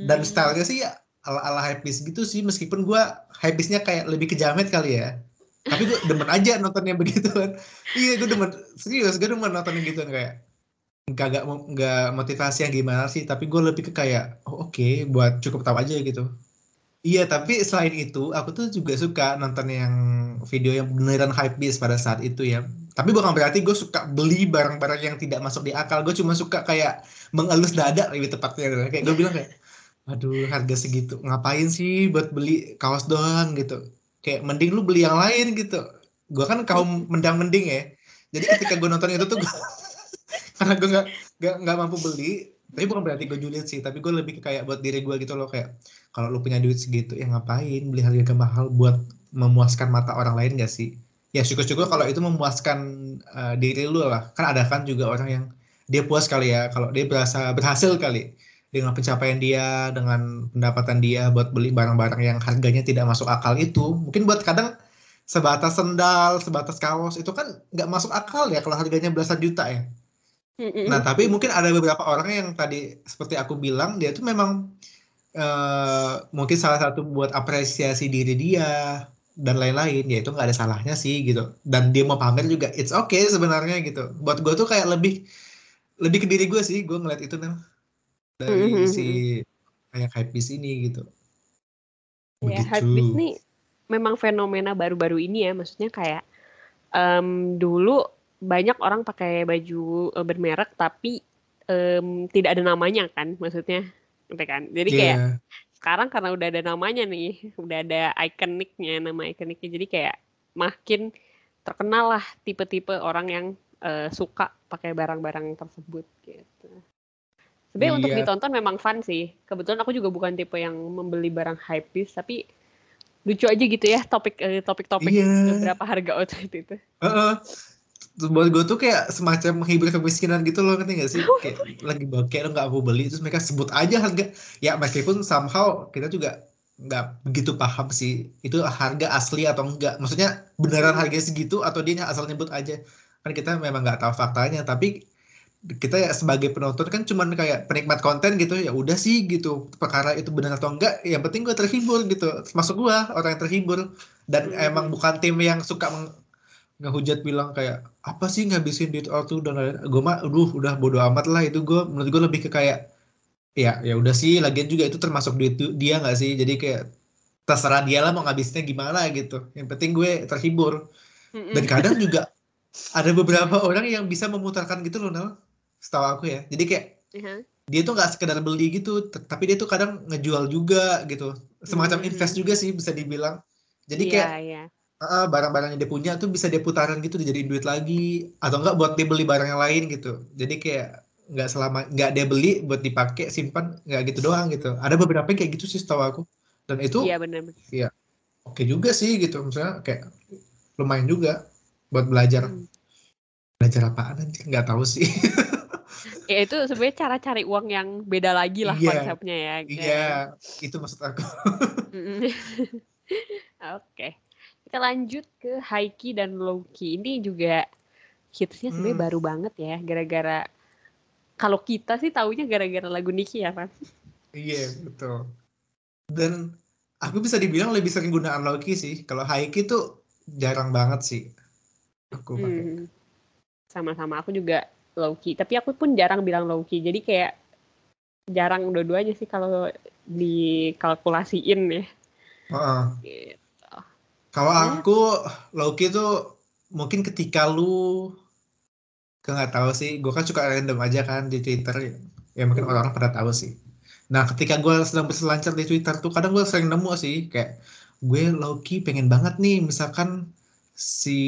[SPEAKER 1] Dan
[SPEAKER 2] Hmm.
[SPEAKER 1] stylenya sih ya ala-ala hypebeast gitu sih meskipun gue hypebeastnya kayak lebih ke jamet kali ya. Tapi gue demen aja nontonnya begitu kan iya gue demen serius gue demen nontonnya gitu kayak nggak nggak mo- nggak motivasi yang gimana sih tapi gue lebih ke kayak oh, oke buat cukup tahu aja gitu. Iya tapi selain itu aku tuh juga suka nonton yang video yang beneran hypebeast pada saat itu ya. Tapi bukan berarti gue suka beli barang-barang yang tidak masuk di akal. Gue cuma suka kayak mengelus dada lebih tepatnya kayak gue bilang kayak aduh harga segitu ngapain sih buat beli kaos doang? Gitu. Kayak mending lu beli yang lain gitu. Gue kan kaum mendang mending ya. Jadi ketika gue nonton itu tuh gue karena gue nggak nggak nggak mampu beli tapi bukan berarti gue julid sih tapi gue lebih kayak buat diri gue gitu loh kayak kalau lu punya duit segitu ya ngapain beli harga mahal buat memuaskan mata orang lain gak sih? Ya syukur-syukur kalau itu memuaskan uh, diri lu lah. Kan ada kan juga orang yang dia puas kali ya kalau dia berasa berhasil kali dengan pencapaian dia dengan pendapatan dia buat beli barang-barang yang harganya tidak masuk akal itu. Mungkin buat kadang sebatas sendal sebatas kaos itu kan nggak masuk akal ya kalau harganya belasan juta ya Nah, tapi mungkin ada beberapa orang yang tadi seperti aku bilang dia tuh memang eh, mungkin salah satu buat apresiasi diri dia dan lain-lain ya itu nggak ada salahnya sih gitu. Dan dia mau pamer juga it's okay sebenarnya gitu. Buat gue tuh kayak lebih lebih ke diri gue sih gue ngeliat itu nih dari
[SPEAKER 2] Hmm,
[SPEAKER 1] si kayak hype di sini gitu.
[SPEAKER 2] Ya, hype nih memang fenomena baru-baru ini ya, maksudnya kayak em, dulu banyak orang pakai baju eh, bermerek tapi em, tidak ada namanya kan, maksudnya, gitu kan. Jadi kayak
[SPEAKER 1] Iya.
[SPEAKER 2] sekarang karena udah ada namanya nih, udah ada ikoniknya, nama ikoniknya, jadi kayak makin terkenal lah tipe-tipe orang yang eh, suka pakai barang-barang tersebut gitu. Sebenarnya untuk
[SPEAKER 1] Iya.
[SPEAKER 2] ditonton memang fun sih. Kebetulan aku juga bukan tipe yang membeli barang hypebeast, tapi lucu aja gitu ya topik eh, topik-topik
[SPEAKER 1] Iya.
[SPEAKER 2] berapa harga (laughs) outfit itu.
[SPEAKER 1] Heeh. Terus buat gue tuh kayak semacam menghibur kemiskinan gitu loh ngerti gak sih? (laughs) Kayak lagi bokeh lo nggak aku beli terus mereka sebut aja harga. Ya meskipun somehow kita juga nggak begitu paham sih itu harga asli atau enggak maksudnya beneran harga segitu atau dia asal nyebut aja. Kan kita memang nggak tahu faktanya tapi kita ya sebagai penonton kan cuman kayak penikmat konten gitu ya udah sih gitu perkara itu benar atau enggak yang penting gue terhibur gitu. Termasuk gue orang yang terhibur. Dan
[SPEAKER 2] Hmm.
[SPEAKER 1] emang bukan tim yang suka ngehujat bilang kayak apa sih ngabisin duit auto dan lain gue mah aduh udah bodo amat lah. Itu gue menurut gue lebih ke kayak ya ya udah sih lagian juga itu termasuk duit dia nggak sih? Jadi kayak terserah dia lah mau ngabisinnya gimana gitu. Yang penting gue terhibur. Dan kadang (laughs) juga ada beberapa orang yang bisa memutarkan gitu loh Nel. Setahu aku ya. Jadi kayak
[SPEAKER 2] Iya.
[SPEAKER 1] dia tuh nggak sekedar beli gitu tapi dia tuh kadang ngejual juga gitu. Semacam
[SPEAKER 2] Hmm.
[SPEAKER 1] invest juga sih bisa dibilang. Jadi
[SPEAKER 2] Iya,
[SPEAKER 1] kayak
[SPEAKER 2] iya.
[SPEAKER 1] Barang-barang yang dia punya tuh bisa dia putaran gitu dijadiin duit lagi atau enggak buat dia beli barang yang lain gitu jadi kayak nggak selama nggak dia beli buat dipakai simpan nggak gitu doang gitu ada beberapa yang kayak gitu sih setahu aku dan itu
[SPEAKER 2] Iya benar.
[SPEAKER 1] oke juga sih gitu misalnya kayak lumayan juga buat belajar
[SPEAKER 2] Hmm.
[SPEAKER 1] belajar apaan nanti nggak tahu sih (laughs)
[SPEAKER 2] Ya itu sebenarnya cara cari uang yang beda lagi lah
[SPEAKER 1] Iya.
[SPEAKER 2] konsepnya ya.
[SPEAKER 1] iya itu maksud aku. (laughs)
[SPEAKER 2] Oke. Kita lanjut ke high key dan low key. Ini juga hitsnya sebenarnya
[SPEAKER 1] Hmm.
[SPEAKER 2] baru banget ya, gara-gara kalau kita sih taunya gara-gara lagu Niki ya kan.
[SPEAKER 1] Iya, betul. Dan aku bisa dibilang lebih sering gunaan low key sih. Kalau high key tuh jarang banget sih. Aku pakai.
[SPEAKER 2] Hmm. Sama-sama aku juga low key, tapi aku pun jarang bilang low key. Jadi kayak jarang dua-duanya sih kalau dikalkulasiin ya.
[SPEAKER 1] Heeh. Kalau
[SPEAKER 2] Ya.
[SPEAKER 1] aku low key tuh mungkin ketika lu Gue nggak tahu sih, gue kan suka random aja kan di Twitter ya. Ya mungkin
[SPEAKER 2] Hmm.
[SPEAKER 1] orang-orang pada tahu sih. Nah ketika gue sedang berselancar di Twitter tuh kadang gue sering nemu sih kayak gue low key pengen banget nih misalkan si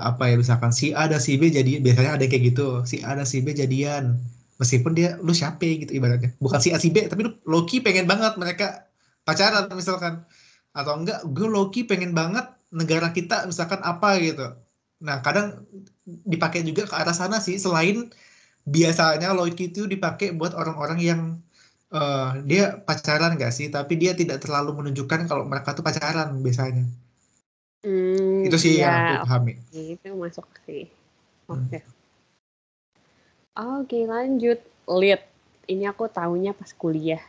[SPEAKER 1] apa ya misalkan si A dan si B jadi biasanya ada kayak gitu si A dan si B jadian meskipun dia lu siapa gitu ibaratnya bukan si A si B tapi lu low key pengen banget mereka pacaran misalkan atau enggak gue low key pengen banget negara kita misalkan apa gitu nah kadang dipakai juga ke arah sana sih selain biasanya low key itu dipakai buat orang-orang yang eh, dia pacaran gak sih tapi dia tidak terlalu menunjukkan kalau mereka tuh pacaran biasanya
[SPEAKER 2] Hmm,
[SPEAKER 1] itu sih yang
[SPEAKER 2] ya,
[SPEAKER 1] aku pahami
[SPEAKER 2] oke, itu masuk sih.
[SPEAKER 1] Hmm.
[SPEAKER 2] Oke. Oke, lanjut. Lihat, ini aku tahunya pas kuliah,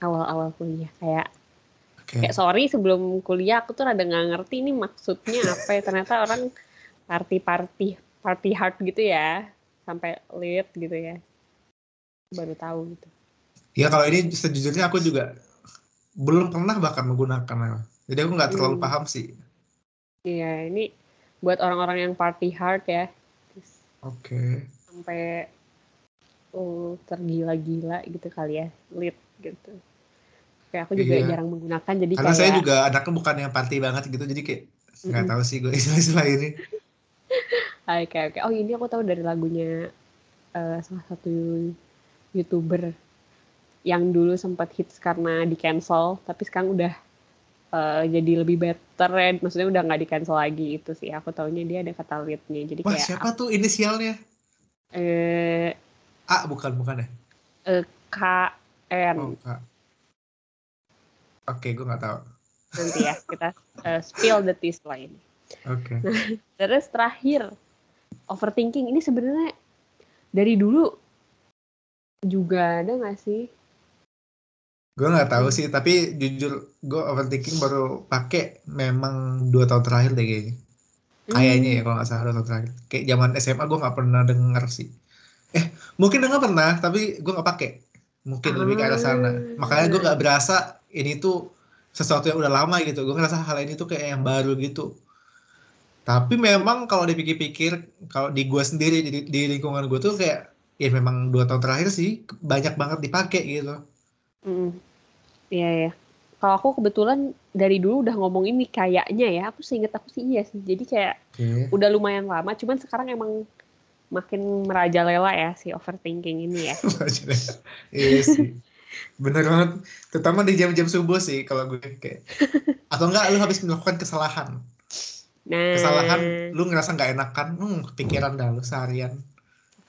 [SPEAKER 2] awal-awal kuliah. Kayak,
[SPEAKER 1] oke
[SPEAKER 2] kayak sorry sebelum kuliah aku tuh rada nggak ngerti ini maksudnya apa ya. Ternyata orang party-party, party hard gitu ya, sampai lit gitu ya. Baru tahu gitu.
[SPEAKER 1] ya kalau ini sejujurnya aku juga belum pernah bahkan menggunakan jadi aku nggak terlalu
[SPEAKER 2] Hmm.
[SPEAKER 1] paham sih
[SPEAKER 2] Iya, ini buat orang-orang yang party hard ya.
[SPEAKER 1] Oke
[SPEAKER 2] sampai uh, tergila-gila gitu kali ya lit gitu kayak aku juga
[SPEAKER 1] Iya.
[SPEAKER 2] jarang menggunakan jadi
[SPEAKER 1] karena
[SPEAKER 2] kayak
[SPEAKER 1] saya juga anaknya bukan yang party banget gitu jadi kayak nggak
[SPEAKER 2] Mm-mm.
[SPEAKER 1] tahu sih gue (laughs) istilah-istilah ini.
[SPEAKER 2] Oke oke. Oh ini aku tahu dari lagunya eh, salah satu youtuber yang dulu sempat hits karena di cancel tapi sekarang udah eh, jadi lebih better ya maksudnya udah nggak di cancel lagi itu sih. Aku taunya dia ada kata litnya jadi
[SPEAKER 1] wah
[SPEAKER 2] kayak
[SPEAKER 1] siapa tuh inisialnya?
[SPEAKER 2] Eh
[SPEAKER 1] A bukan bukan ya? oh K oke gue nggak tahu.
[SPEAKER 2] Nanti ya kita eh, spill the tea setelah ini.
[SPEAKER 1] Oke. (laughs)
[SPEAKER 2] Terus terakhir, overthinking. Ini sebenarnya dari dulu juga ada nggak sih?
[SPEAKER 1] gue nggak tahu sih tapi jujur gue overthinking baru pakai memang dua tahun terakhir deh kayaknya. Kayaknya ya kalau nggak salah dua tahun terakhir. Kayak zaman SMA gue nggak pernah denger sih. Eh mungkin denger pernah tapi gue nggak pakai. Mungkin lebih ke arah sana. Makanya gue nggak berasa ini tuh sesuatu yang udah lama gitu. Gue ngerasa hal ini tuh kayak yang baru gitu. Tapi memang kalau dipikir-pikir kalau di gue sendiri di, di lingkungan gue tuh kayak ya memang dua tahun terakhir sih banyak banget dipakai gitu.
[SPEAKER 2] Mm, Iya ya. Kalau aku kebetulan dari dulu udah ngomong ini kayaknya ya, aku seinget aku sih iya sih. Jadi kayak
[SPEAKER 1] oke.
[SPEAKER 2] udah lumayan lama, cuman sekarang emang makin merajalela ya si overthinking ini ya. (laughs)
[SPEAKER 1] iya sih bener banget. Terutama di jam-jam subuh sih kalau gue kayak. Atau enggak lu habis melakukan kesalahan.
[SPEAKER 2] Nah,
[SPEAKER 1] kesalahan lu ngerasa nggak enakan hmm kepikiran dah lu seharian.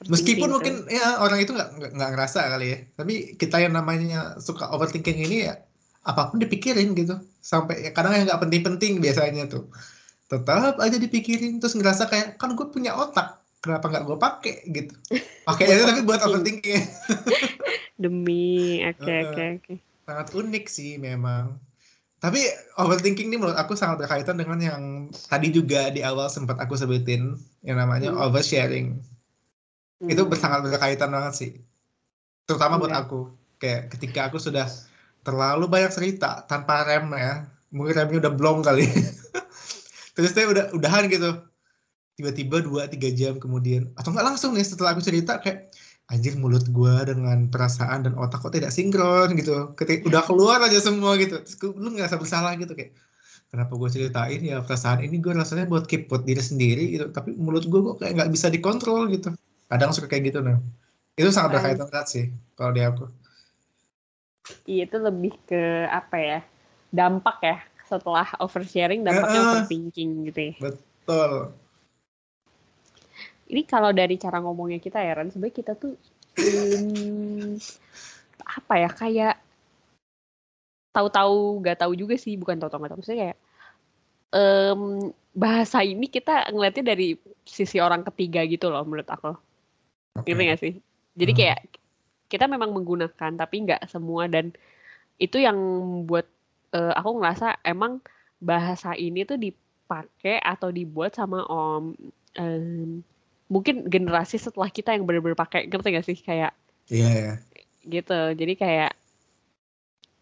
[SPEAKER 1] Meskipun
[SPEAKER 2] overthinking
[SPEAKER 1] mungkin ya orang itu nggak nggak- nggak ngerasa kali ya. Tapi kita yang namanya suka overthinking ini ya apa pun dipikirin gitu. Sampai ya kadang yang nggak penting-penting biasanya tuh. Tetap aja dipikirin terus ngerasa kayak kan gue punya otak kenapa nggak gue pakai? gitu. Pakai aja tapi buat overthinking (laughs)
[SPEAKER 2] demi. Oke oke oke.
[SPEAKER 1] sangat unik sih memang. Tapi overthinking ini menurut aku sangat berkaitan dengan yang tadi juga di awal sempat aku sebutin yang namanya
[SPEAKER 2] Hmm.
[SPEAKER 1] oversharing. Itu
[SPEAKER 2] Hmm.
[SPEAKER 1] sangat berkaitan banget sih. Terutama buat
[SPEAKER 2] Iya.
[SPEAKER 1] aku. Kayak ketika aku sudah terlalu banyak cerita tanpa rem ya mungkin remnya udah blong kali. (laughs) Terus saya udah udahan gitu. Tiba-tiba dua tiga jam kemudian. Atau nggak langsung nih setelah aku cerita kayak anjir mulut gua dengan perasaan dan otak kok tidak sinkron gitu. Ketika udah keluar aja semua gitu. Terus gua- lu ngerasa bersalah gitu kayak kenapa gue ceritain? Ya perasaan ini gue rasanya buat keep buat diri sendiri gitu. Tapi mulut gue kok kayak nggak bisa dikontrol gitu. Kadang suka kayak gitu nah itu sangat
[SPEAKER 2] Ah.
[SPEAKER 1] berkaitan erat sih kalau di aku.
[SPEAKER 2] Iya itu lebih ke apa ya dampak ya setelah oversharing dampaknya
[SPEAKER 1] Heeh.
[SPEAKER 2] overthinking gitu ya.
[SPEAKER 1] betul
[SPEAKER 2] Ini kalau dari cara ngomongnya kita ya Ran, sebenarnya kita tuh hmm, apa ya kayak tahu-tahu gak tahu juga sih bukan tahu-tahu gak tahu maksudnya kayak um, bahasa ini kita ngeliatnya dari sisi orang ketiga gitu loh menurut aku. Okay. Ngerti gak sih? Jadi hmm. kayak kita memang menggunakan tapi nggak semua dan itu yang buat uh, aku ngerasa emang bahasa ini tuh dipakai atau dibuat sama om um, mungkin generasi setelah kita yang benar-benar pakai ngerti gak sih? Kayak
[SPEAKER 1] iya yeah, yeah.
[SPEAKER 2] gitu. Jadi kayak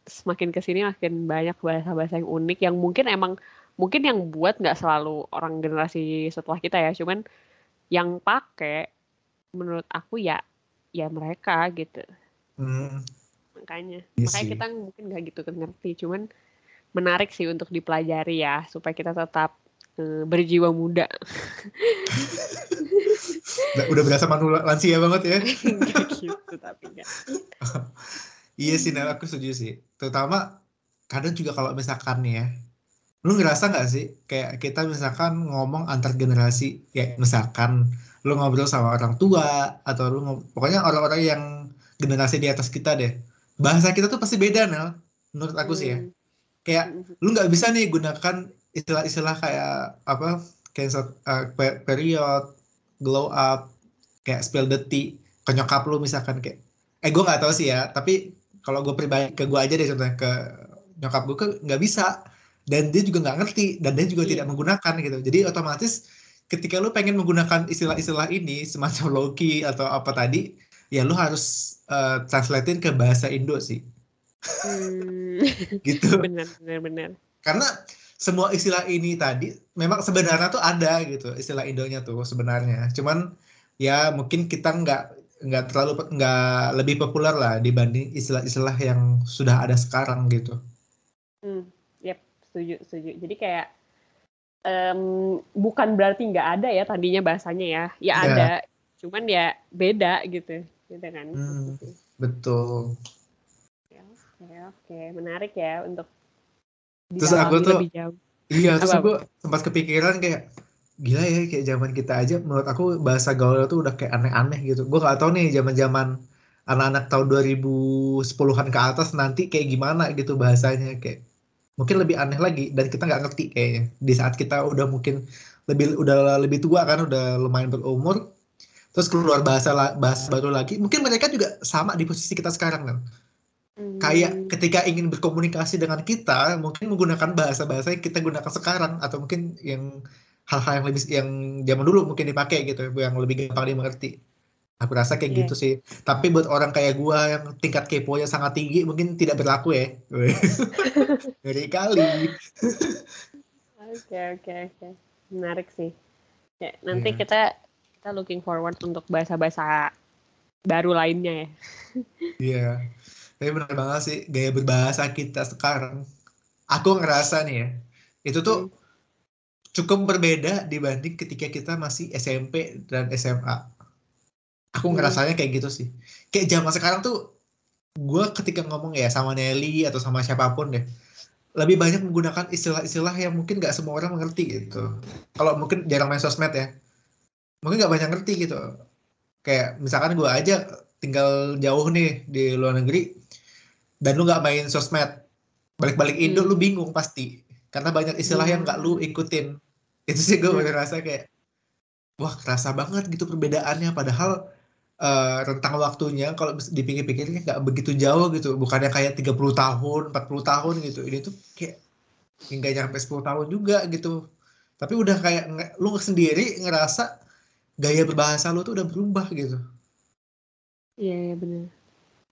[SPEAKER 2] semakin ke sini makin banyak bahasa-bahasa yang unik yang mungkin emang mungkin yang buat nggak selalu orang generasi setelah kita ya. Cuman yang pakai menurut aku ya ya mereka gitu. Hmm. makanya yes, iya makanya kita mungkin nggak gitu ngerti. Cuman menarik sih untuk dipelajari ya supaya kita tetap uh, berjiwa muda (laughs)
[SPEAKER 1] udah berasa manula lansia banget ya. (laughs)
[SPEAKER 2] Gitu tapi enggak
[SPEAKER 1] iya sih Nel aku setuju sih. Terutama kadang juga kalau misalkan ya lu ngerasa nggak sih kayak kita misalkan ngomong antar generasi kayak misalkan lu ngobrol sama orang tua atau lu pokoknya orang-orang yang generasi di atas kita deh. Bahasa kita tuh pasti beda Nel menurut aku sih ya. Hmm. kayak lu nggak bisa nih gunakan istilah-istilah kayak apa cancel uh, period glow up kayak spill the tea ke nyokap lu misalkan kayak eh gue nggak tahu sih ya tapi kalau gue pribadi ke gue aja deh contohnya ke nyokap gue nggak bisa dan dia juga nggak ngerti dan dia juga yeah. tidak menggunakan gitu jadi otomatis ketika lu pengen menggunakan istilah-istilah ini semacam Loki atau apa tadi ya lu harus uh, translatein ke bahasa Indo sih hmm. (laughs) gitu
[SPEAKER 2] benar benar benar
[SPEAKER 1] karena semua istilah ini tadi memang sebenarnya tuh ada gitu istilah Indonya tuh sebenarnya. Cuman ya mungkin kita nggak nggak terlalu nggak lebih populer lah dibanding istilah-istilah yang sudah ada sekarang gitu.
[SPEAKER 2] Hmm, yep, setuju, setuju. Jadi kayak um, bukan berarti nggak ada ya tadinya bahasanya ya, ya yeah. ada, cuman ya beda gitu, gitu kan.
[SPEAKER 1] Hmm, betul.
[SPEAKER 2] Oke, oke, menarik ya untuk
[SPEAKER 1] terus aku tuh iya terus aku sempat kepikiran kayak gila ya kayak zaman kita aja. Menurut aku bahasa gaul tuh udah kayak aneh-aneh gitu. Gue gak tahu nih zaman zaman anak-anak tahun 2010-an ke atas nanti kayak gimana gitu bahasanya kayak mungkin lebih aneh lagi dan kita nggak ngerti kayaknya. Di saat kita udah mungkin lebih udah lebih tua kan udah lumayan berumur terus keluar bahasa bahasa baru lagi mungkin mereka juga sama di posisi kita sekarang kan Kayak hmm. ketika ingin berkomunikasi dengan kita, mungkin menggunakan bahasa-bahasa yang kita gunakan sekarang atau mungkin yang hal-hal yang lebih yang zaman dulu mungkin dipakai gitu, yang lebih gampang dimengerti. Aku rasa kayak yeah. gitu sih. Tapi buat orang kayak gua yang tingkat kepo-nya sangat tinggi mungkin tidak berlaku ya. (laughs) Dari kali.
[SPEAKER 2] Oke, oke, oke. Menarik sih. Ya, nanti yeah. kita kita looking forward untuk bahasa-bahasa baru lainnya ya.
[SPEAKER 1] Iya. yeah. Tapi benar banget sih gaya berbahasa kita sekarang. Aku ngerasa nih ya, itu tuh hmm. cukup berbeda dibanding ketika kita masih SMP dan SMA. Aku hmm. ngerasanya kayak gitu sih. Kayak zaman sekarang tuh gue ketika ngomong ya sama Nelly atau sama siapa pun deh, lebih banyak menggunakan istilah-istilah yang mungkin gak semua orang mengerti gitu. Kalau mungkin jarang main sosmed ya, mungkin gak banyak ngerti gitu. Kayak misalkan gue aja tinggal jauh nih di luar negeri, dan lu nggak main sosmed. Balik-balik Indo hmm. lu bingung pasti. Karena banyak istilah yang nggak lu hmm. ikutin. Itu sih gue hmm. rasa kayak wah kerasa banget gitu perbedaannya. Padahal uh, rentang waktunya kalau dipikir-pikirnya nggak begitu jauh gitu. Bukannya kayak 30 tahun 40 tahun gitu. Ini tuh kayak hingga nyampe 10 tahun juga gitu. Tapi udah kayak lu sendiri ngerasa gaya berbahasa lu tuh udah berubah gitu.
[SPEAKER 2] Iya yeah, benar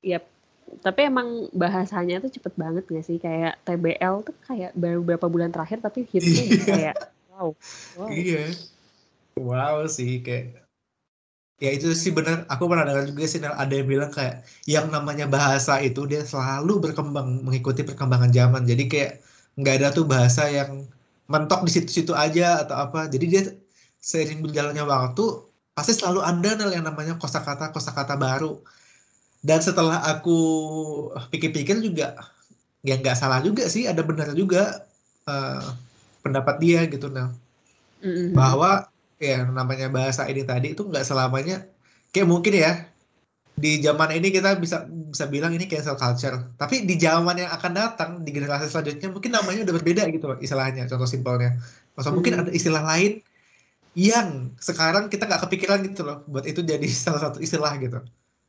[SPEAKER 2] yep tapi emang bahasanya tuh cepet banget gak sih? Kayak TBL tuh kayak baru beberapa bulan terakhir tapi hitsnya iya. kayak wow,
[SPEAKER 1] wow. Iya. Wow sih kayak ya itu sih benar aku pernah dengar juga sih ada yang bilang kayak yang namanya bahasa itu dia selalu berkembang mengikuti perkembangan zaman. Jadi kayak nggak ada tuh bahasa yang mentok di situ-situ aja atau apa. Jadi dia seiring berjalannya waktu pasti selalu ada yang namanya kosakata kosakata baru dan setelah aku pikir-pikir juga ya nggak salah juga sih ada benar juga uh, pendapat dia gitu nah mm-hmm. bahwa ya namanya bahasa ini tadi itu nggak selamanya kayak mungkin ya di zaman ini kita bisa bisa bilang ini cancel culture. Tapi di zaman yang akan datang di generasi selanjutnya mungkin namanya udah berbeda gitu istilahnya. Contoh simpelnya. Masa hmm. mungkin ada istilah lain yang sekarang kita nggak kepikiran gitu loh buat itu jadi (laughs) salah satu istilah gitu.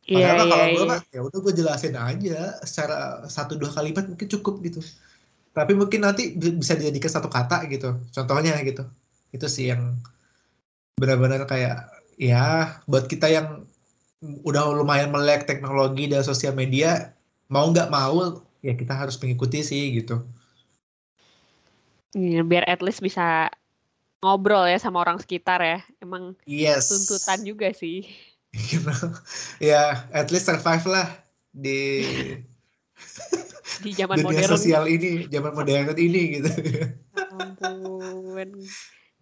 [SPEAKER 1] Iya, Padahal yeah, kalau yeah, gue yeah. ya udah gue jelasin aja secara satu dua kalimat mungkin cukup gitu. Tapi mungkin nanti bisa dijadikan satu kata gitu. Contohnya gitu. Itu sih yang benar-benar kayak ya buat kita yang udah lumayan melek teknologi dan sosial media mau nggak mau ya kita harus mengikuti sih gitu.
[SPEAKER 2] Ya, biar at least bisa ngobrol ya sama orang sekitar ya. Emang yes. tuntutan juga sih. (laughs)
[SPEAKER 1] ya, at least survive lah di
[SPEAKER 2] di zaman dunia modern
[SPEAKER 1] sosial ini, zaman modern ini gitu. Ampun.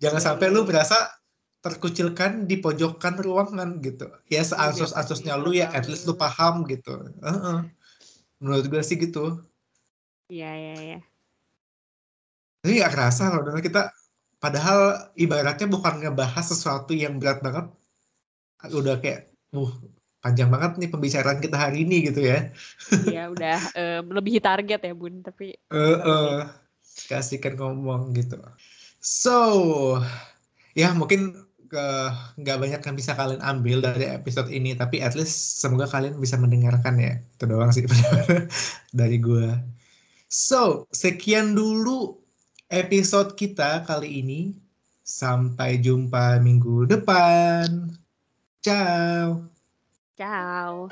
[SPEAKER 1] Jangan sampai lu berasa terkucilkan di pojokan ruangan gitu. Ya iya, seansos-ansosnya lu ya at least lu paham gitu. Uh -uh. Menurut gue sih gitu.
[SPEAKER 2] Iya, iya, iya.
[SPEAKER 1] Ini gak kerasa loh, kita padahal ibaratnya bukan ngebahas sesuatu yang berat banget. Udah kayak, uh, panjang banget nih pembicaraan kita hari ini gitu ya.
[SPEAKER 2] Iya, udah uh, melebihi target ya, Bun, tapi
[SPEAKER 1] uh, uh, kasihkan ngomong gitu. So, ya mungkin nggak banyak yang bisa kalian ambil dari episode ini tapi at least semoga kalian bisa mendengarkan ya. Itu doang sih (laughs) dari gue so sekian dulu episode kita kali ini. Sampai jumpa minggu depan ciao.
[SPEAKER 2] Ciao